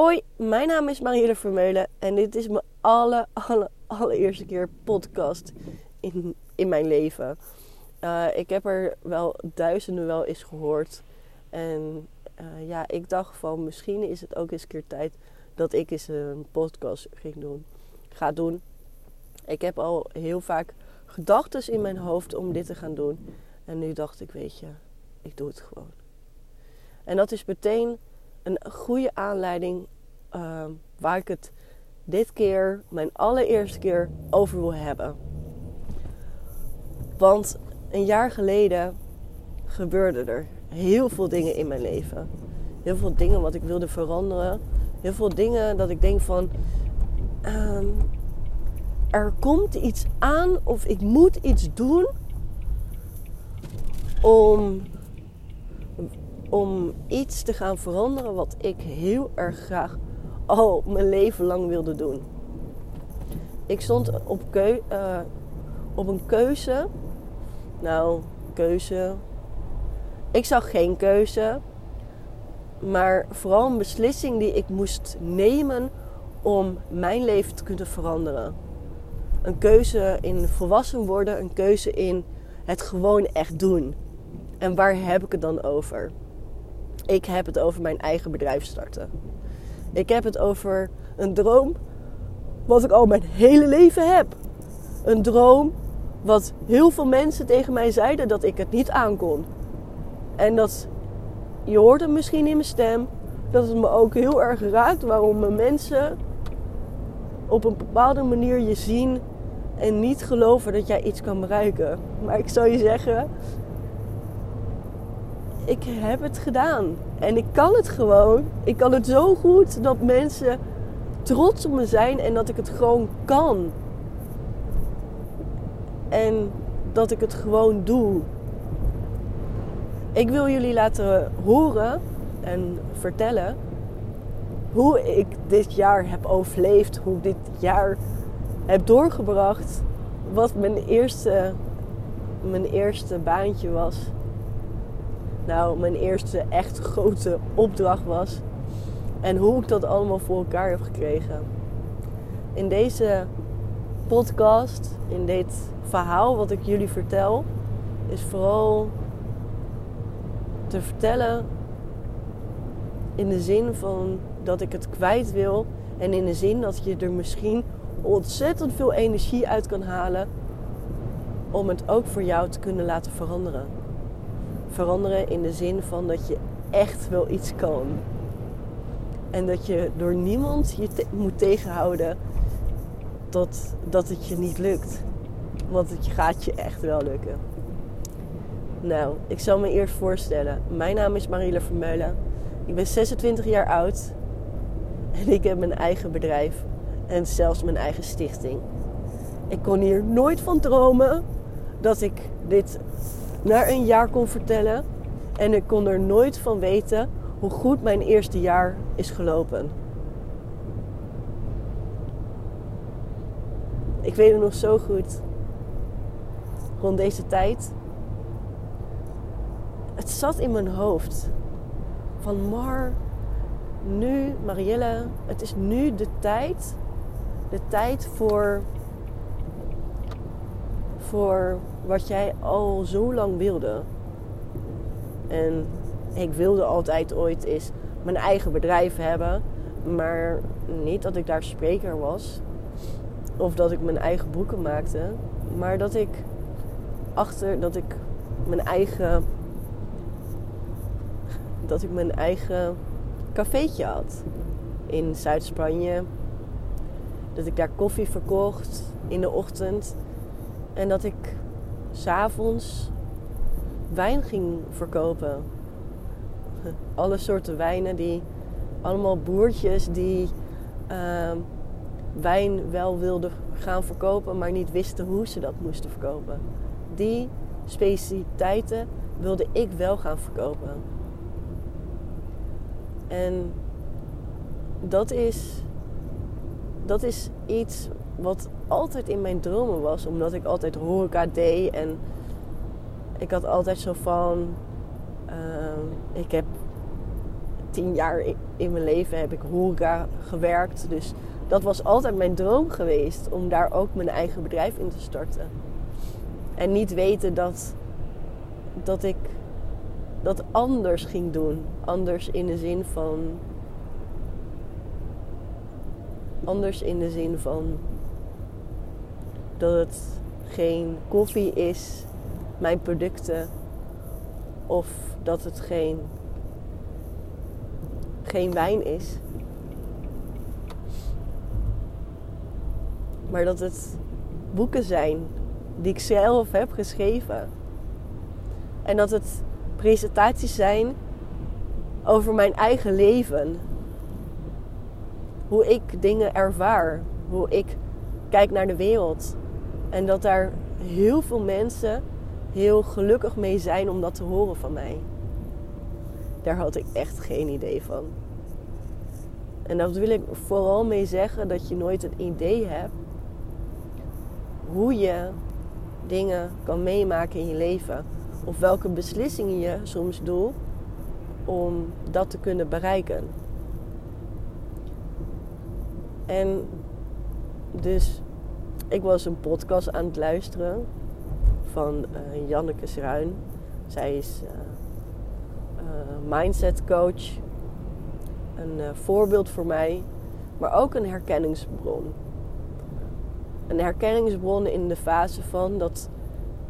Hoi, mijn naam is Marielle Vermeulen en dit is mijn alle, alle, allereerste keer podcast in, in mijn leven. Uh, ik heb er wel duizenden wel eens gehoord. En uh, ja, ik dacht van misschien is het ook eens een keer tijd dat ik eens een podcast ging doen. Ga doen. Ik heb al heel vaak gedachten in mijn hoofd om dit te gaan doen. En nu dacht ik, weet je, ik doe het gewoon. En dat is meteen een goede aanleiding uh, waar ik het dit keer, mijn allereerste keer, over wil hebben. Want een jaar geleden gebeurde er heel veel dingen in mijn leven. Heel veel dingen wat ik wilde veranderen. Heel veel dingen dat ik denk van. Uh, er komt iets aan of ik moet iets doen om om iets te gaan veranderen wat ik heel erg graag al mijn leven lang wilde doen. Ik stond op, uh, op een keuze. Nou, keuze. Ik zag geen keuze. Maar vooral een beslissing die ik moest nemen om mijn leven te kunnen veranderen. Een keuze in volwassen worden, een keuze in het gewoon echt doen. En waar heb ik het dan over? Ik heb het over mijn eigen bedrijf starten. Ik heb het over een droom wat ik al mijn hele leven heb. Een droom wat heel veel mensen tegen mij zeiden dat ik het niet aankon. En dat, je hoort het misschien in mijn stem, dat het me ook heel erg raakt waarom mensen op een bepaalde manier je zien en niet geloven dat jij iets kan bereiken. Maar ik zou je zeggen, ik heb het gedaan. En ik kan het gewoon. Ik kan het zo goed dat mensen trots op me zijn en dat ik het gewoon kan. En dat ik het gewoon doe. Ik wil jullie laten horen en vertellen hoe ik dit jaar heb overleefd, hoe ik dit jaar heb doorgebracht, wat mijn eerste, mijn eerste baantje was nou mijn eerste echt grote opdracht was. En hoe ik dat allemaal voor elkaar heb gekregen. In deze podcast, in dit verhaal wat ik jullie vertel, is vooral te vertellen in de zin van dat ik het kwijt wil. En in de zin dat je er misschien ontzettend veel energie uit kan halen om het ook voor jou te kunnen laten veranderen veranderen in de zin van dat je echt wel iets kan. En dat je door niemand je moet tegenhouden dat, dat het je niet lukt. Want het gaat je echt wel lukken. Nou, ik zal me eerst voorstellen. Mijn naam is Marielle Vermeulen. Ik ben 26 jaar oud. En ik heb mijn eigen bedrijf. En zelfs mijn eigen stichting. Ik kon hier nooit van dromen dat ik dit na een jaar kon vertellen. En ik kon er nooit van weten hoe goed mijn eerste jaar is gelopen. Ik weet het nog zo goed. Rond deze tijd. Het zat in mijn hoofd. Van Mar, nu, Marielle, het is nu de tijd. De tijd voor. Voor wat jij al zo lang wilde. En ik wilde altijd ooit eens mijn eigen bedrijf hebben. Maar niet dat ik daar spreker was. Of dat ik mijn eigen boeken maakte. Maar dat ik achter dat ik mijn eigen. Dat ik mijn eigen cafeetje had. In Zuid-Spanje. Dat ik daar koffie verkocht in de ochtend. En dat ik s'avonds wijn ging verkopen. Alle soorten wijnen die allemaal boertjes die uh, wijn wel wilden gaan verkopen, maar niet wisten hoe ze dat moesten verkopen. Die specialiteiten wilde ik wel gaan verkopen. En dat is, dat is iets wat altijd in mijn dromen was. Omdat ik altijd horeca deed. En ik had altijd zo van... Uh, ik heb tien jaar in mijn leven heb ik horeca gewerkt. Dus dat was altijd mijn droom geweest om daar ook mijn eigen bedrijf in te starten. En niet weten dat, dat ik dat anders ging doen. Anders in de zin van. Anders in de zin van dat het geen koffie is, mijn producten, of dat het geen, geen wijn is. Maar dat het boeken zijn die ik zelf heb geschreven. En dat het presentaties zijn over mijn eigen leven. Hoe ik dingen ervaar. Hoe ik kijk naar de wereld. En dat daar heel veel mensen heel gelukkig mee zijn om dat te horen van mij. Daar had ik echt geen idee van. En dat wil ik vooral mee zeggen dat je nooit een idee hebt hoe je dingen kan meemaken in je leven. Of welke beslissingen je soms doet om dat te kunnen bereiken. En dus ik was een podcast aan het luisteren van uh, Janneke Sruin. Zij is uh, uh, mindset coach. Een voorbeeld voor mij, maar ook een herkenningsbron. Een herkenningsbron in de fase van dat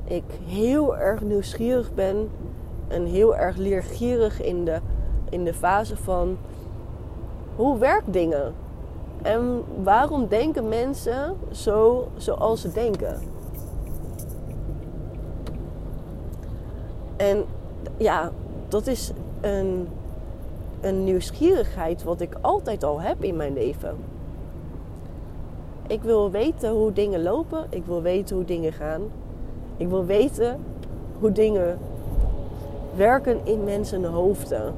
ik heel erg nieuwsgierig ben en heel erg leergierig in de, in de fase van hoe werkt dingen? En waarom denken mensen zo zoals ze denken? En ja, dat is een, een nieuwsgierigheid wat ik altijd al heb in mijn leven. Ik wil weten hoe dingen lopen. Ik wil weten hoe dingen gaan. Ik wil weten hoe dingen werken in mensen hoofden.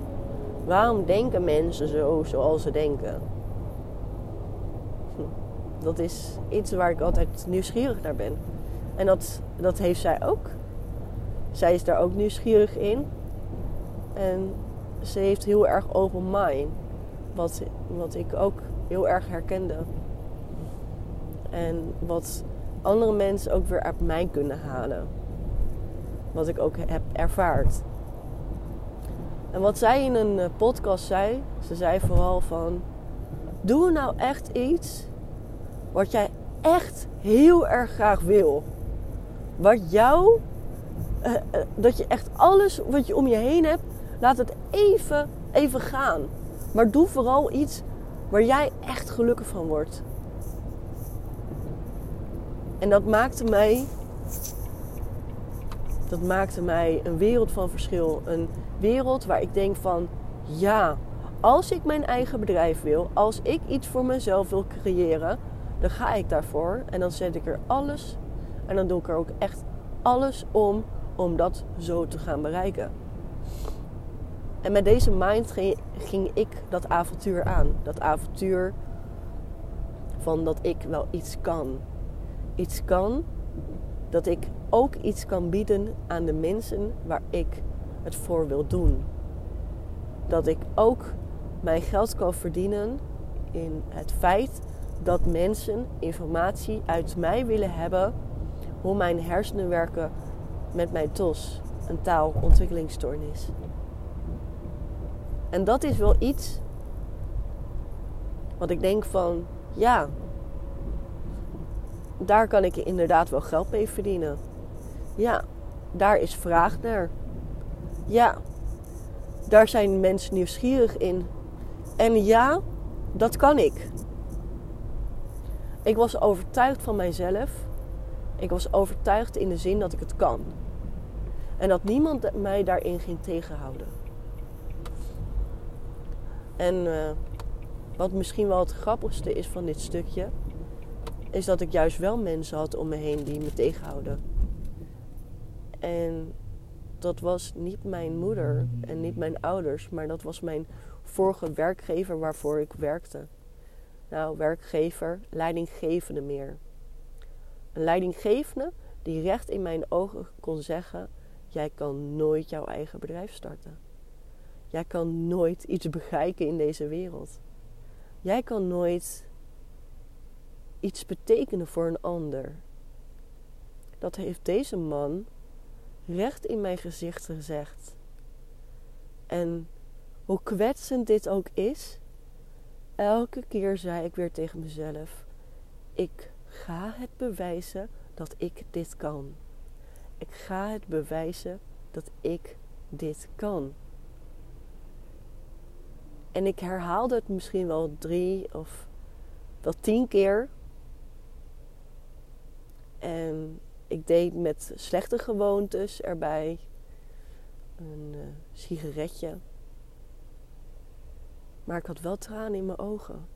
Waarom denken mensen zo zoals ze denken? Dat is iets waar ik altijd nieuwsgierig naar ben. En dat, dat heeft zij ook. Zij is daar ook nieuwsgierig in. En ze heeft heel erg open mind. Wat, wat ik ook heel erg herkende. En wat andere mensen ook weer uit mij kunnen halen. Wat ik ook heb ervaard. En wat zij in een eh, podcast zei, ze zei vooral van: Doe nou echt iets wat jij echt heel erg graag wil. Wat jou, uh, uh, dat je echt alles wat je om je heen hebt, laat het even, even gaan. Maar doe vooral iets waar jij echt gelukkig van wordt. En dat maakte mij. Dat maakte mij een wereld van verschil. Een wereld waar ik denk van ja, als ik mijn eigen bedrijf wil, als ik iets voor mezelf wil creëren, dan ga ik daarvoor en dan zet ik er alles en dan doe ik er ook echt alles om om dat zo te gaan bereiken. En met deze mind ging, ik dat avontuur aan. Dat avontuur van dat ik wel iets kan iets kan, dat ik ook iets kan bieden aan de mensen waar ik het voor wil doen. Dat ik ook mijn geld kan verdienen in het feit dat mensen informatie uit mij willen hebben hoe mijn hersenen werken met mijn TOS, een taalontwikkelingsstoornis. En dat is wel iets wat ik denk van, ja, daar kan ik inderdaad wel geld mee verdienen. Ja, daar is vraag naar. Ja, daar zijn mensen nieuwsgierig in. En ja, dat kan ik. Ik was overtuigd van mijzelf. Ik was overtuigd in de zin dat ik het kan. En dat niemand mij daarin ging tegenhouden. En uh, wat misschien wel het grappigste is van dit stukje, is dat ik juist wel mensen had om me heen die me tegenhouden. En dat was niet mijn moeder en niet mijn ouders, maar dat was mijn vorige werkgever waarvoor ik werkte. Nou, werkgever, leidinggevende meer. Een leidinggevende die recht in mijn ogen kon zeggen: Jij kan nooit jouw eigen bedrijf starten. Jij kan nooit iets bereiken in deze wereld. Jij kan nooit iets betekenen voor een ander. Dat heeft deze man recht in mijn gezicht gezegd. En hoe kwetsend dit ook is, elke keer zei ik weer tegen mezelf: Ik ga het bewijzen dat ik dit kan. Ik ga het bewijzen dat ik dit kan. En ik herhaalde het misschien wel drie of wel tien keer. En ik deed met slechte gewoontes erbij. Een uh, sigaretje. Maar ik had wel tranen in mijn ogen.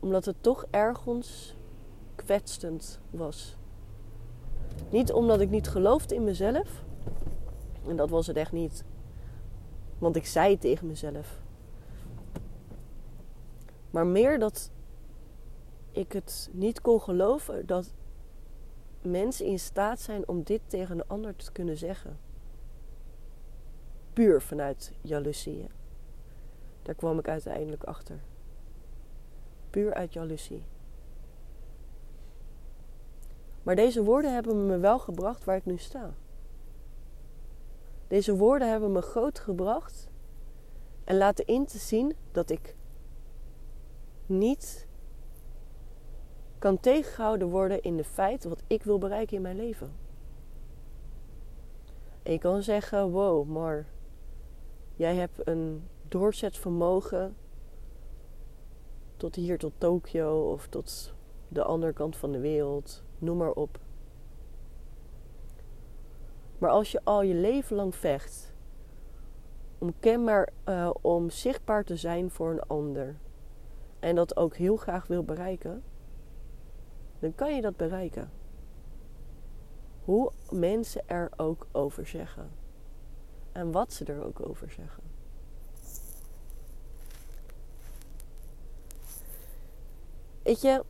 Omdat het toch ergens kwetsend was. Niet omdat ik niet geloofde in mezelf. En dat was het echt niet. Want ik zei tegen mezelf. Maar meer dat ik het niet kon geloven dat mensen in staat zijn om dit tegen een ander te kunnen zeggen. Puur vanuit jaloezie. Daar kwam ik uiteindelijk achter. Puur uit jaloezie. Maar deze woorden hebben me wel gebracht waar ik nu sta. Deze woorden hebben me groot gebracht en laten in te zien dat ik niet kan tegengehouden worden in de feit wat ik wil bereiken in mijn leven. En je kan zeggen: wow, maar jij hebt een doorzetvermogen tot hier, tot Tokio of tot de andere kant van de wereld, noem maar op. Maar als je al je leven lang vecht om kenbaar, uh, om zichtbaar te zijn voor een ander en dat ook heel graag wil bereiken, dan kan je dat bereiken. Hoe mensen er ook over zeggen. En wat ze er ook over zeggen. Weet je,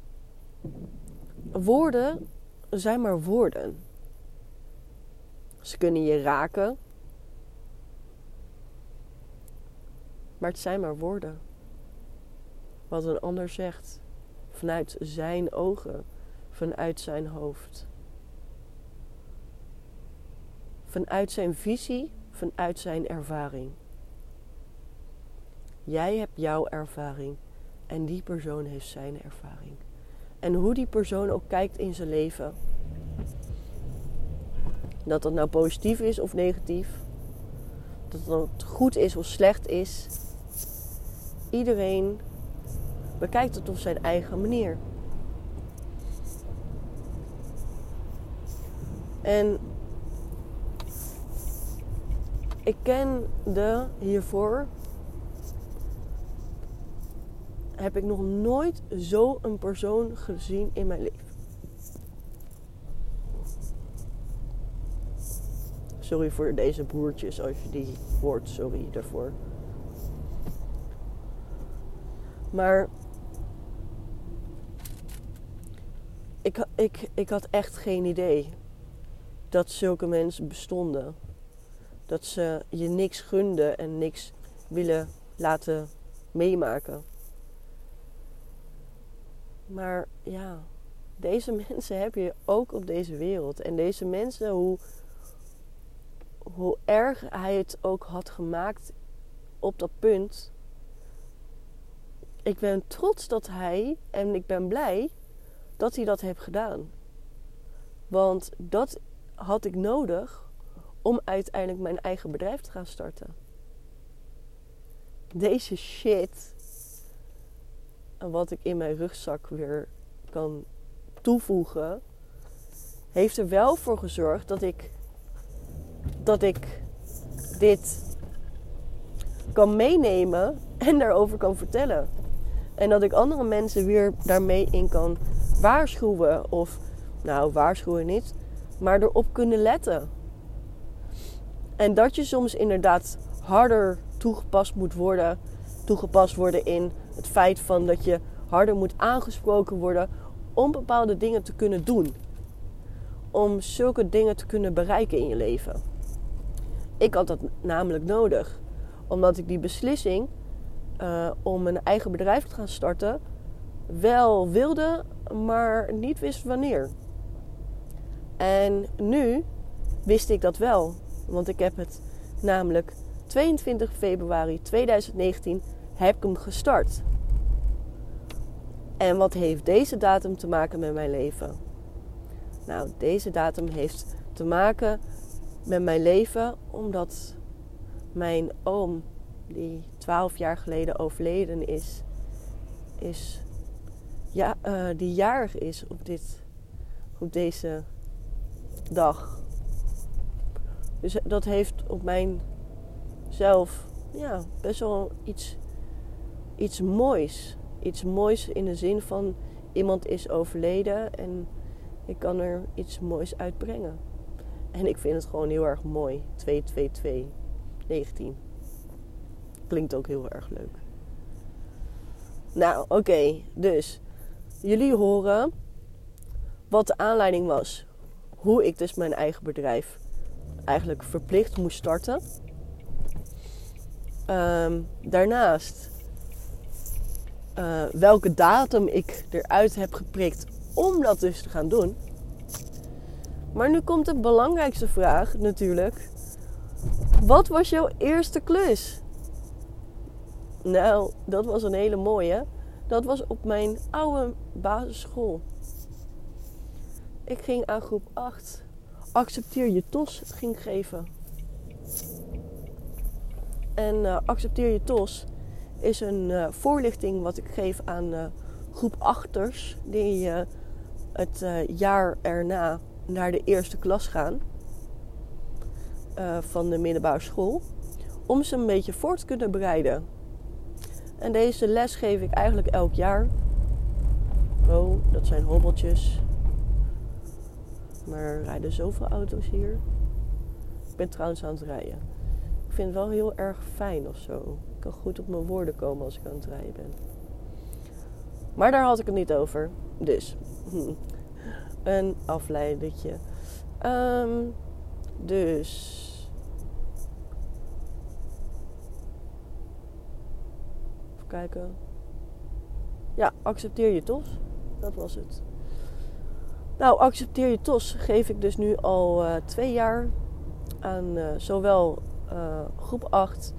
woorden zijn maar woorden. Ze kunnen je raken. Maar het zijn maar woorden. Wat een ander zegt vanuit zijn ogen vanuit zijn hoofd. Vanuit zijn visie, vanuit zijn ervaring. Jij hebt jouw ervaring en die persoon heeft zijn ervaring. En hoe die persoon ook kijkt in zijn leven, dat dat nou positief is of negatief, dat het goed is of slecht is, iedereen bekijkt het op zijn eigen manier. En ik kende hiervoor heb ik nog nooit zo een persoon gezien in mijn leven. Sorry voor deze broertjes als je die hoort, sorry daarvoor. Maar ik, ik, ik had echt geen idee dat zulke mensen bestonden. Dat ze je niks gunden en niks willen laten meemaken. Maar ja, deze mensen heb je ook op deze wereld. En deze mensen, hoe, hoe erg hij het ook had gemaakt op dat punt. Ik ben trots dat hij, en ik ben blij dat hij dat heeft gedaan. Want dat had ik nodig om uiteindelijk mijn eigen bedrijf te gaan starten. Deze shit, en wat ik in mijn rugzak weer kan toevoegen, heeft er wel voor gezorgd dat ik, dat ik dit kan meenemen en daarover kan vertellen. En dat ik andere mensen weer daarmee in kan waarschuwen. Of, nou, waarschuwen niet maar erop kunnen letten. En dat je soms inderdaad harder toegepast moet worden, toegepast worden in het feit van dat je harder moet aangesproken worden om bepaalde dingen te kunnen doen. Om zulke dingen te kunnen bereiken in je leven. Ik had dat namelijk nodig. Omdat ik die beslissing uh, om een eigen bedrijf te gaan starten wel wilde, maar niet wist wanneer. En nu wist ik dat wel. Want ik heb het namelijk 22 februari 2019 heb ik hem gestart. En wat heeft deze datum te maken met mijn leven? Nou, deze datum heeft te maken met mijn leven omdat mijn oom, die 12 jaar geleden overleden is, is ja, uh, die jarig is op, dit, op deze dag. Dus dat heeft op mijn zelf ja, best wel iets, iets moois. Iets moois in de zin van iemand is overleden en ik kan er iets moois uitbrengen. En ik vind het gewoon heel erg mooi. 222 19. Klinkt ook heel erg leuk. Nou, oké. dus jullie horen wat de aanleiding was. Hoe ik dus mijn eigen bedrijf eigenlijk verplicht moest starten. Ehm, daarnaast uh, welke datum ik eruit heb geprikt om dat dus te gaan doen. Maar nu komt de belangrijkste vraag natuurlijk. Wat was jouw eerste klus? Nou, dat was een hele mooie. Dat was op mijn oude basisschool. Ik ging aan groep 8 accepteer je tos ging geven. En uh, accepteer je tos is een uh, voorlichting wat ik geef aan uh, groep achters die het jaar erna naar de eerste klas gaan van de middelbare school. Om ze een beetje voor te kunnen bereiden. En deze les geef ik eigenlijk elk jaar. Oh, dat zijn hobbeltjes. Maar er rijden zoveel auto's hier. Ik ben trouwens aan het rijden. Ik vind het wel heel erg fijn of zo. Ik kan goed op mijn woorden komen als ik aan het rijden ben. Maar daar had ik het niet over. Dus, een afleidertje. Um, dus. Kijken. Ja, accepteer je toch? Dat was het. Nou, accepteer je TOS geef ik dus nu al uh, twee jaar aan uh, zowel uh, groep 8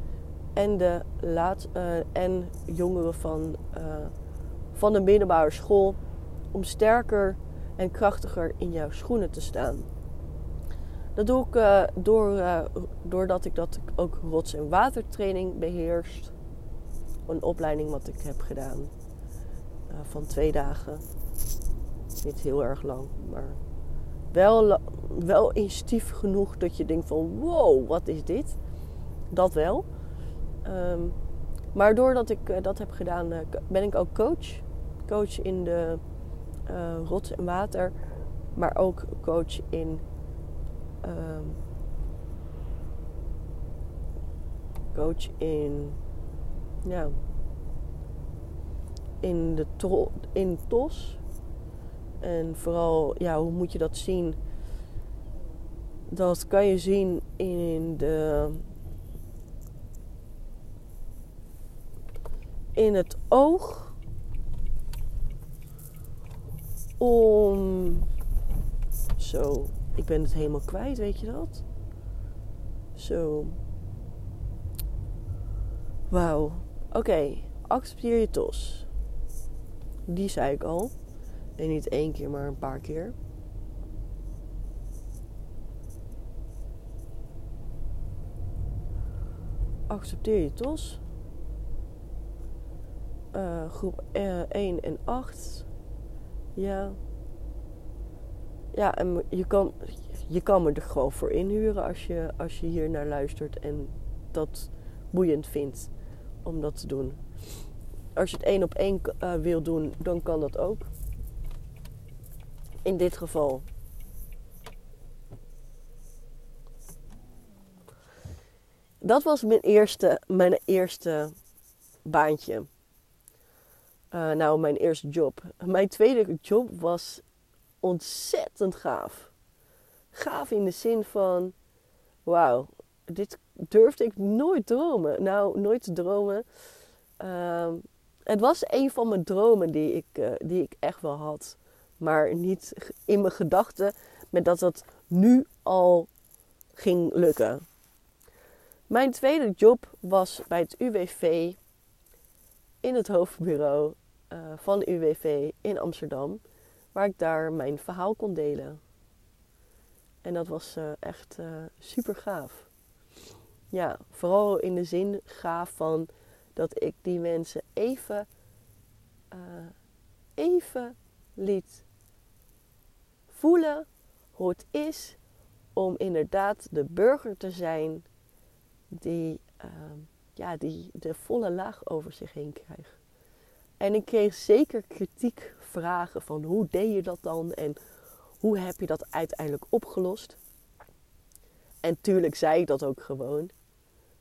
en, de laat, en jongeren van, van de middelbare school om sterker en krachtiger in jouw schoenen te staan. Dat doe ik door, doordat ik dat ook rots- en watertraining beheerst. Een opleiding wat ik heb gedaan van twee dagen niet heel erg lang, maar wel, wel instief genoeg dat je denkt van wow, wat is dit? Dat wel. Ehm, maar doordat ik uh, dat heb gedaan, uh, ben ik ook coach. Coach in de uh, rots en water, maar ook coach in um, coach in ja in de to in TOS en vooral, ja, hoe moet je dat zien? Dat kan je zien in de. In het oog. Om. Zo, ik ben het helemaal kwijt, weet je dat? Zo. Wauw. Oké, accepteer je tos. Die zei ik al. En niet één keer, maar een paar keer. Accepteer je TOS. Uh, groep uh, eh, 1 en 8. Ja. Ja, en je kan, je kan me er gewoon voor inhuren als je, als je hier naar luistert en dat boeiend vindt om dat te doen. Als je het één op één uh, wil doen, dan kan dat ook in dit geval. Dat was mijn eerste, mijn eerste baantje. Uh, nou, mijn eerste job. Mijn tweede job was ontzettend gaaf. Gaaf in de zin van: wauw, dit durfde ik nooit dromen. Nou, nooit te dromen. Ehm, het was een van mijn dromen die ik, eh, die ik echt wel had. Maar niet in mijn gedachten met dat dat nu al ging lukken. Mijn tweede job was bij het UWV in het hoofdbureau uh, van UWV in Amsterdam, waar ik daar mijn verhaal kon delen. En dat was uh, echt uh, super gaaf. Ja, vooral in de zin gaaf van dat ik die mensen even, even liet voelen hoe het is om inderdaad de burger te zijn die, ehm, ja, die de volle laag over zich heen krijgt. En ik kreeg zeker kritiek vragen van hoe deed je dat dan en hoe heb je dat uiteindelijk opgelost. En tuurlijk zei ik dat ook gewoon.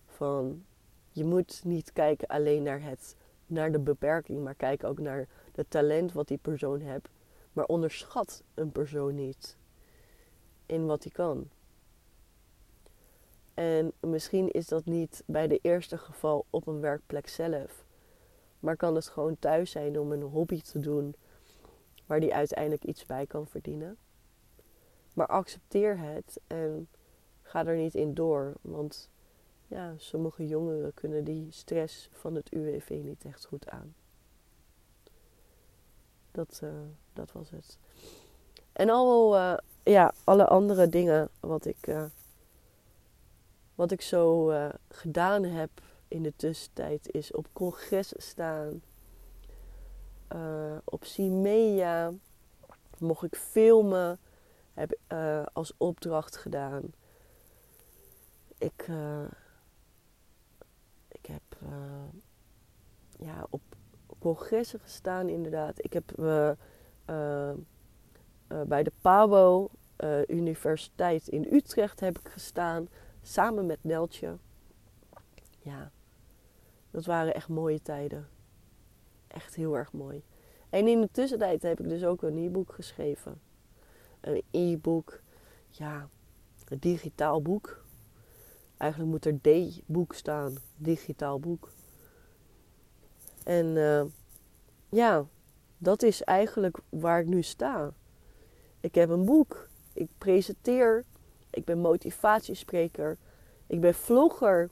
Van je moet niet kijken alleen naar, het, naar de beperking, maar kijk ook naar het talent wat die persoon heeft. Maar onderschat een persoon niet in wat hij kan. En misschien is dat niet bij de eerste geval op een werkplek zelf. Maar kan het gewoon thuis zijn om een hobby te doen waar die uiteindelijk iets bij kan verdienen. Maar accepteer het en ga er niet in door. Want ja, sommige jongeren kunnen die stress van het UWV niet echt goed aan. Dat, uh, dat was het. En al, uh, ja, alle andere dingen wat ik, uh, wat ik zo gedaan heb in de tussentijd is op congressen staan. Op CIMEA mocht ik filmen. Heb als opdracht gedaan. Ik, ik heb ja, op congressen gestaan inderdaad. Ik heb bij de PABO Universiteit in Utrecht heb ik gestaan. Samen met Neltje. Ja, dat waren echt mooie tijden. Echt heel erg mooi. En in de tussentijd heb ik dus ook een e-book geschreven. Een e-book, ja, een digitaal boek. Eigenlijk moet er D-boek staan, digitaal boek. En uh, ja, dat is eigenlijk waar ik nu sta. Ik heb een boek, ik presenteer, ik ben motivatiespreker, ik ben vlogger,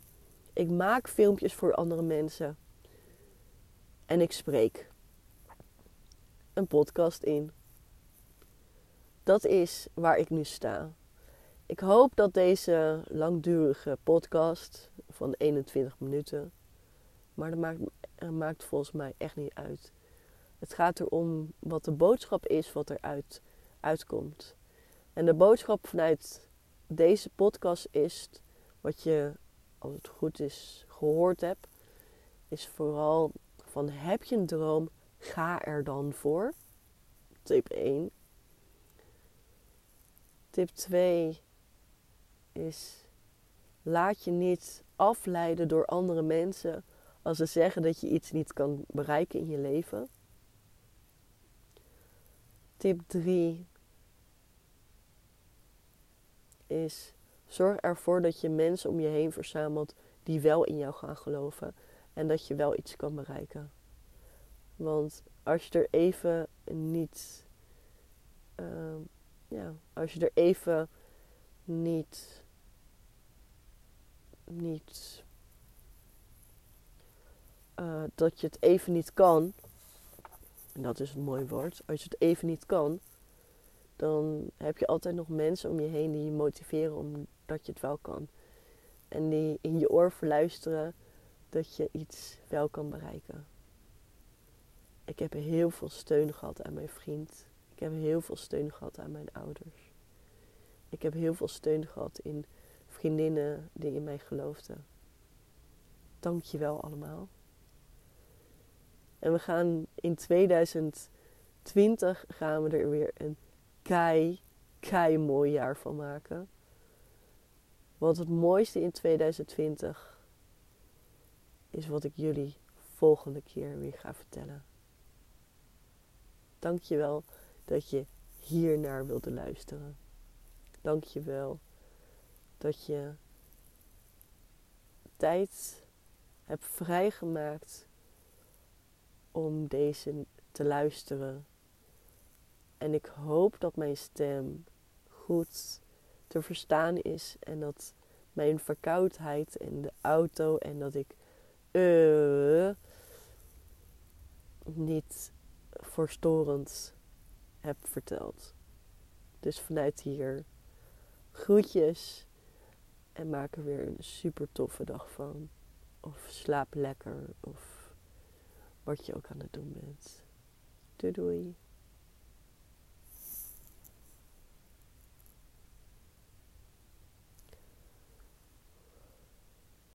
ik maak filmpjes voor andere mensen. En ik spreek een podcast in. Dat is waar ik nu sta. Ik hoop dat deze langdurige podcast van 21 minuten, maar dat maakt, maakt volgens mij echt niet uit. Het gaat erom wat de boodschap is wat eruit uitkomt. En de boodschap vanuit deze podcast is wat je als het goed is, gehoord heb, is vooral van heb je een droom, ga er dan voor. Tip 1. Tip 2 is laat je niet afleiden door andere mensen als ze zeggen dat je iets niet kan bereiken in je leven. Tip 3 is Zorg ervoor dat je mensen om je heen verzamelt die wel in jou gaan geloven en dat je wel iets kan bereiken. Want als je er even niet, uh, ja, als je er even niet, niet, uh, dat je het even niet kan, en dat is een mooi woord, als je het even niet kan, dan heb je altijd nog mensen om je heen die je motiveren omdat je het wel kan. En die in je oor verluisteren dat je iets wel kan bereiken. Ik heb heel veel steun gehad aan mijn vriend. Ik heb heel veel steun gehad aan mijn ouders. Ik heb heel veel steun gehad in vriendinnen die in mij geloofden. Dank je wel allemaal. En we gaan in 2020 gaan we er weer een kei, kei mooi jaar van maken. Want het mooiste in 2020 is wat ik jullie volgende keer weer ga vertellen. Dank je wel dat je hier naar wilde luisteren. Dank je wel dat je tijd heb vrijgemaakt om deze te luisteren. En ik hoop dat mijn stem goed te verstaan is en dat mijn verkoudheid in de auto en dat ik uh, niet verstorend heb verteld. Dus vanuit hier groetjes en maak er weer een super toffe dag van. Of slaap lekker of wat je ook aan het doen bent. Doei doei.